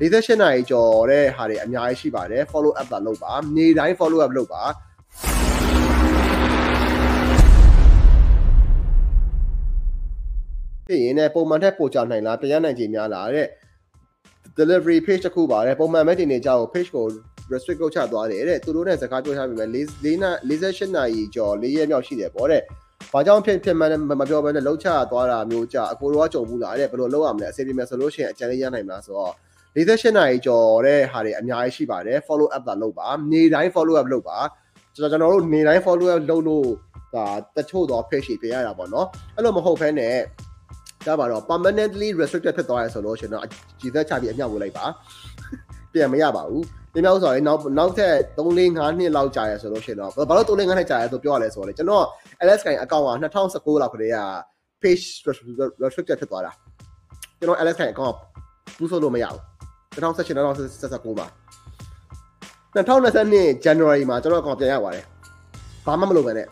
48နာရီကျော်တဲ့ဟာတွေအများကြီးရှိပါတယ် follow up လာလုပ်ပါနေတိုင်း follow up လုပ်ပါဖြစ်ရင်လည်းပုံမှန်ထက်ပိုကြနိုင်လားပြန်ရနိုင်ခြင်းများလားတဲ့ delivery page တစ်ခုပါတဲ့ပုံမှန်မဲ့တင်နေကြကို page ကို restrict လုပ်ချသွားတယ်တဲ့သူတို့နဲ့စကားပြောထားပြီမဲ့၄နာ48နာရီကျော်၄ရက်မြောက်ရှိတယ်ပေါ့တဲ့ဘာကြောင့်ဖြစ်ဖြစ်မှန်းမပြောဘဲနဲ့လှုပ်ချသွားတာမျိုးကြအကိုတော့ကြုံဘူးလားတဲ့ဘယ်လိုလုပ်ရမလဲအစီအပြေမယ်ဆိုလို့ရှိရင်အကြံလေးရနိုင်မလားဆိုတော့ 48နာရီကျော်တဲ့ဟာတွေအများကြီးရှိပါတယ် follow up လာလုပ်ပါနေတိုင်း follow up လုပ်ပါကျွန်တော်ကျွန်တော်တို့နေတိုင်း follow up လုပ်လို့ဒါတချို့တော့ page တွေပြရတာပေါ့နော်အဲ့လိုမဟုတ်ဘဲနဲ့ဒါပါတော့ permanently restricted ဖြစ်သွားရဆိုလို့ရှင်တော့ကြည်သက်ချပြီးအမြောက်ဝင်လိုက်ပါပြန်မရပါဘူးပြမြောက်ဆိုရင်နောက်နောက်ထပ်3 4 5နှစ်လောက်ကြာရဆိုလို့ရှင်တော့ဘာလို့3 4 5နှစ်ကြာရဆိုပြောရလဲဆိုတော့လေကျွန်တော် LSK အကောင့်က2019လောက်ခရေက page restricted ဖြစ်သွားတာကျွန်တော် LSK အကောင့်ဘူးဆိုလို့မရဘူး 2018 2019မှာ2022 January မှာကျွန်တော်အကောင့်ပြန်ရပါတယ်ဘာမှမလုပ်ပဲနဲ့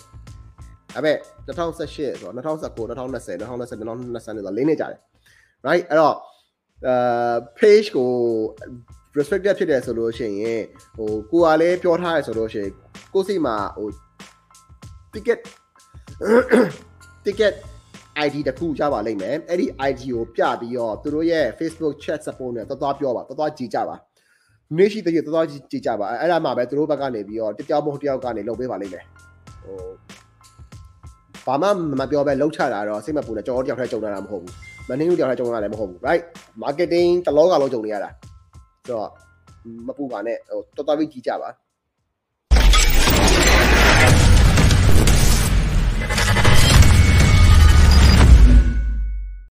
အဲ့မဲ့2018ဆိုတော့2019 2020 2020 2020ဆိုတော့၄နှစ်ကြာတယ် right အဲ့တော့အဲ page ကို restricted ဖြစ်တယ်ဆိုလို့ရှိရင်ဟိုကိုကလည်းပြောထားရဆိုလို့ရှိရင်ကိုစိတ်မှာဟို ticket ticket ID တခုရပါလိမ့်မယ်အဲ့ဒီ ID ကိုပြပြီးတော့သူတို့ရဲ့ Facebook chat support နဲ့တော်တော်ပြောပါတော်တော်ကြည်ကြပါနေ့ရှိတဲ့တော်တော်ကြည်ကြပါအဲ့ဒါမှပဲသူတို့ဘက်ကနေပြီးတော့တယောက်မဟုတ်တယောက်ကနေလုပ်ပေးပါလိမ့်မယ်ဟိုဘာမှမပြောပဲလှုပ်ချတာတော့စိတ်မပူနဲ့ကျွန်တော်တယောက်တည်းကြုံရတာမဟုတ်ဘူးမနှင်းဦးတယောက်တည်းကြုံရတာလည်းမဟုတ်ဘူး right marketing တလောကလုံးကြုံနေရတာဆိုတော့မပူပါနဲ့ဟိုတော်တော်ပြီးကြည်ကြပါ